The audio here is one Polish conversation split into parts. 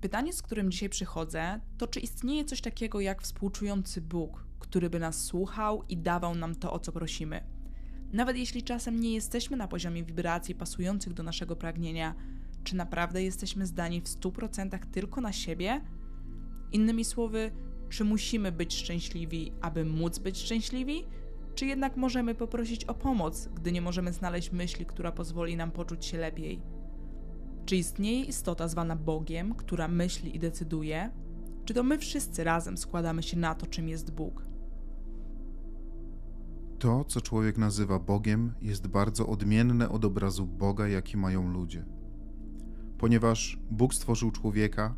Pytanie, z którym dzisiaj przychodzę, to czy istnieje coś takiego jak współczujący Bóg, który by nas słuchał i dawał nam to, o co prosimy. Nawet jeśli czasem nie jesteśmy na poziomie wibracji pasujących do naszego pragnienia, czy naprawdę jesteśmy zdani w 100% tylko na siebie? Innymi słowy, czy musimy być szczęśliwi, aby móc być szczęśliwi? Czy jednak możemy poprosić o pomoc, gdy nie możemy znaleźć myśli, która pozwoli nam poczuć się lepiej? Czy istnieje istota zwana Bogiem, która myśli i decyduje? Czy to my wszyscy razem składamy się na to, czym jest Bóg? To, co człowiek nazywa Bogiem, jest bardzo odmienne od obrazu Boga, jaki mają ludzie. Ponieważ Bóg stworzył człowieka,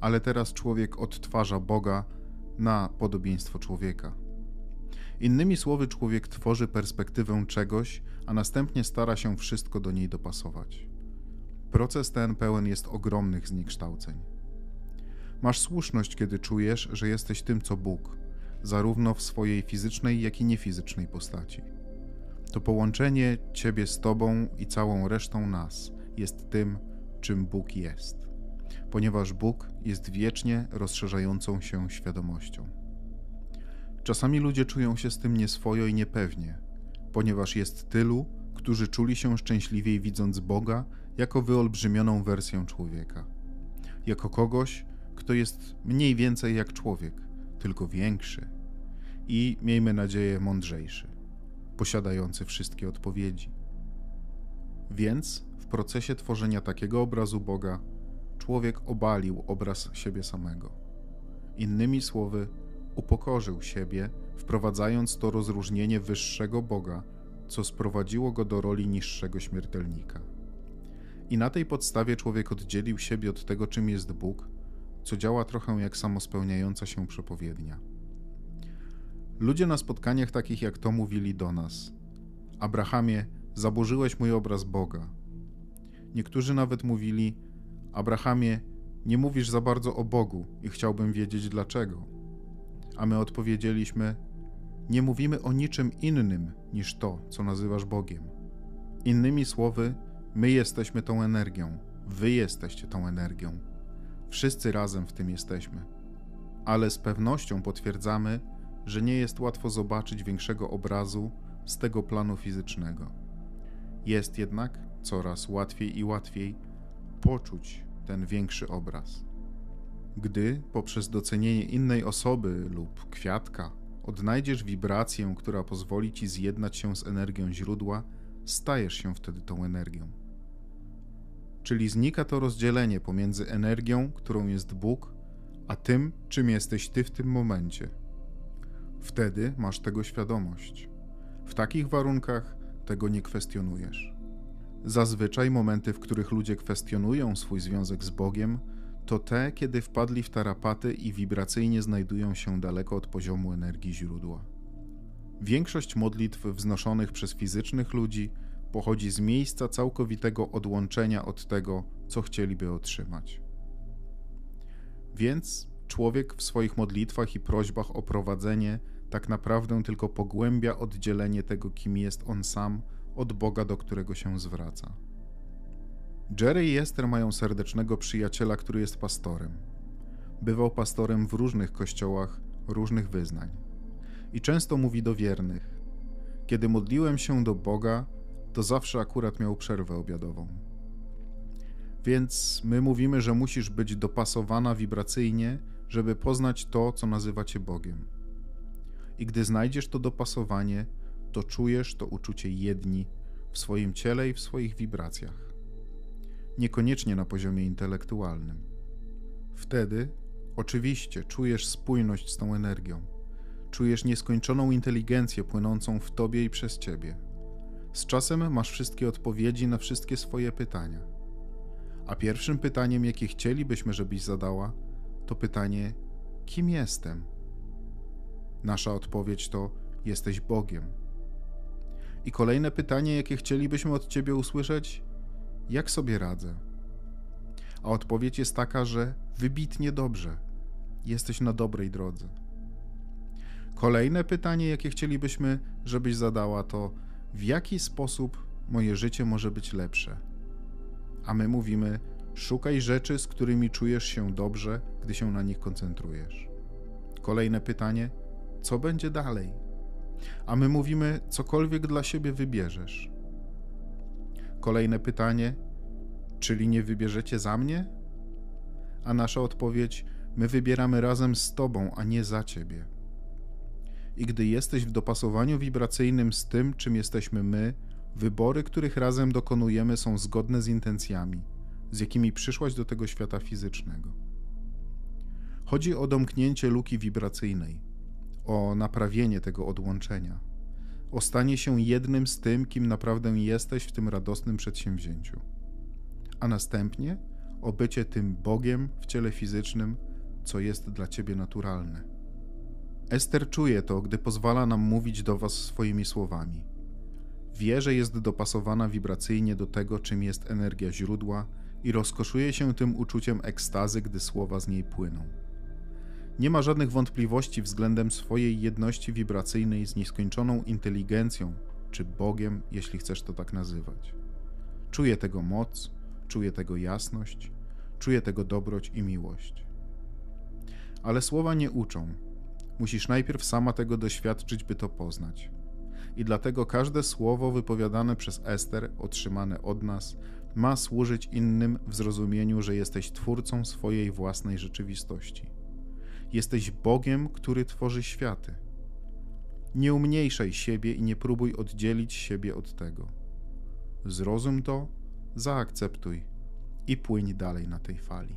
ale teraz człowiek odtwarza Boga na podobieństwo człowieka. Innymi słowy, człowiek tworzy perspektywę czegoś, a następnie stara się wszystko do niej dopasować. Proces ten pełen jest ogromnych zniekształceń. Masz słuszność, kiedy czujesz, że jesteś tym, co Bóg, zarówno w swojej fizycznej, jak i niefizycznej postaci. To połączenie Ciebie z Tobą i całą resztą nas jest tym, czym Bóg jest, ponieważ Bóg jest wiecznie rozszerzającą się świadomością. Czasami ludzie czują się z tym nieswojo i niepewnie, ponieważ jest tylu, którzy czuli się szczęśliwiej widząc Boga jako wyolbrzymioną wersję człowieka, jako kogoś, kto jest mniej więcej jak człowiek, tylko większy i, miejmy nadzieję, mądrzejszy, posiadający wszystkie odpowiedzi. Więc w procesie tworzenia takiego obrazu Boga, człowiek obalił obraz siebie samego. Innymi słowy, upokorzył siebie, wprowadzając to rozróżnienie wyższego Boga, co sprowadziło go do roli niższego śmiertelnika. I na tej podstawie człowiek oddzielił siebie od tego, czym jest Bóg, co działa trochę jak samospełniająca się przepowiednia. Ludzie na spotkaniach takich jak to mówili do nas: Abrahamie, zaburzyłeś mój obraz Boga. Niektórzy nawet mówili: Abrahamie, nie mówisz za bardzo o Bogu i chciałbym wiedzieć dlaczego. A my odpowiedzieliśmy: Nie mówimy o niczym innym niż to, co nazywasz Bogiem. Innymi słowy, my jesteśmy tą energią, wy jesteście tą energią. Wszyscy razem w tym jesteśmy. Ale z pewnością potwierdzamy, że nie jest łatwo zobaczyć większego obrazu z tego planu fizycznego. Jest jednak coraz łatwiej i łatwiej poczuć ten większy obraz. Gdy poprzez docenienie innej osoby lub kwiatka odnajdziesz wibrację, która pozwoli ci zjednać się z energią źródła, stajesz się wtedy tą energią. Czyli znika to rozdzielenie pomiędzy energią, którą jest Bóg, a tym, czym jesteś ty w tym momencie. Wtedy masz tego świadomość. W takich warunkach tego nie kwestionujesz. Zazwyczaj momenty, w których ludzie kwestionują swój związek z Bogiem, to te, kiedy wpadli w tarapaty i wibracyjnie znajdują się daleko od poziomu energii źródła. Większość modlitw wznoszonych przez fizycznych ludzi pochodzi z miejsca całkowitego odłączenia od tego, co chcieliby otrzymać. Więc człowiek w swoich modlitwach i prośbach o prowadzenie tak naprawdę tylko pogłębia oddzielenie tego, kim jest on sam, od Boga, do którego się zwraca. Jerry i Esther mają serdecznego przyjaciela, który jest pastorem. Bywał pastorem w różnych kościołach, różnych wyznań. I często mówi do wiernych: Kiedy modliłem się do Boga, to zawsze akurat miał przerwę obiadową. Więc my mówimy, że musisz być dopasowana wibracyjnie, żeby poznać to, co nazywacie Bogiem. I gdy znajdziesz to dopasowanie, to czujesz to uczucie jedni w swoim ciele i w swoich wibracjach. Niekoniecznie na poziomie intelektualnym. Wtedy, oczywiście, czujesz spójność z tą energią. Czujesz nieskończoną inteligencję płynącą w tobie i przez ciebie z czasem masz wszystkie odpowiedzi na wszystkie swoje pytania. A pierwszym pytaniem, jakie chcielibyśmy, żebyś zadała, to pytanie: kim jestem? Nasza odpowiedź to: jesteś Bogiem. I kolejne pytanie, jakie chcielibyśmy od Ciebie usłyszeć: jak sobie radzę? A odpowiedź jest taka, że wybitnie dobrze, jesteś na dobrej drodze. Kolejne pytanie, jakie chcielibyśmy, żebyś zadała, to w jaki sposób moje życie może być lepsze. A my mówimy, Szukaj rzeczy, z którymi czujesz się dobrze, gdy się na nich koncentrujesz. Kolejne pytanie: co będzie dalej? A my mówimy: cokolwiek dla siebie wybierzesz. Kolejne pytanie: czyli nie wybierzecie za mnie? A nasza odpowiedź: my wybieramy razem z Tobą, a nie za Ciebie. I gdy jesteś w dopasowaniu wibracyjnym z tym, czym jesteśmy my, wybory, których razem dokonujemy, są zgodne z intencjami, z jakimi przyszłaś do tego świata fizycznego. Chodzi o domknięcie luki wibracyjnej, o naprawienie tego odłączenia, o stanie się jednym z tym, kim naprawdę jesteś w tym radosnym przedsięwzięciu, a następnie o bycie tym Bogiem w ciele fizycznym, co jest dla ciebie naturalne. Ester czuje to, gdy pozwala nam mówić do Was swoimi słowami. Wie, że jest dopasowana wibracyjnie do tego, czym jest energia źródła i rozkoszuje się tym uczuciem ekstazy, gdy słowa z niej płyną. Nie ma żadnych wątpliwości względem swojej jedności wibracyjnej z nieskończoną inteligencją, czy Bogiem, jeśli chcesz to tak nazywać. Czuje tego moc, czuje tego jasność, czuje tego dobroć i miłość. Ale słowa nie uczą. Musisz najpierw sama tego doświadczyć, by to poznać. I dlatego każde słowo wypowiadane przez Ester, otrzymane od nas, ma służyć innym w zrozumieniu, że jesteś twórcą swojej własnej rzeczywistości. Jesteś Bogiem, który tworzy światy. Nie umniejszaj siebie i nie próbuj oddzielić siebie od tego. Zrozum to, zaakceptuj i płyń dalej na tej fali.